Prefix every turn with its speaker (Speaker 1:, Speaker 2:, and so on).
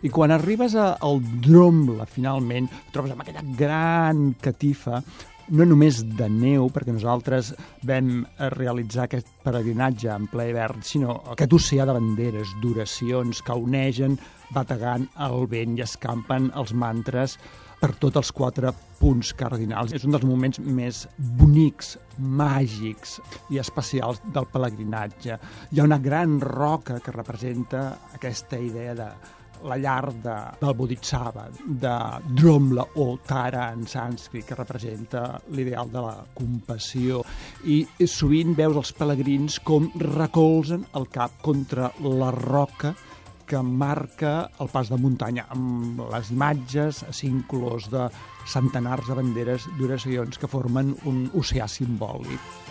Speaker 1: I quan arribes a, al Dromla, finalment, trobes amb aquella gran catifa no només de neu, perquè nosaltres vam realitzar aquest peregrinatge en ple hivern, sinó aquest oceà de banderes, d'oracions que unegen bategant el vent i escampen els mantres per tots els quatre punts cardinals. És un dels moments més bonics, màgics i especials del pelegrinatge. Hi ha una gran roca que representa aquesta idea de la llar de, del Bodhisattva, de Dromla o Tara en sànscrit, que representa l'ideal de la compassió. I sovint veus els pelegrins com recolzen el cap contra la roca que marca el pas de muntanya, amb les imatges a cinc colors de centenars de banderes d'oracions que formen un oceà simbòlic.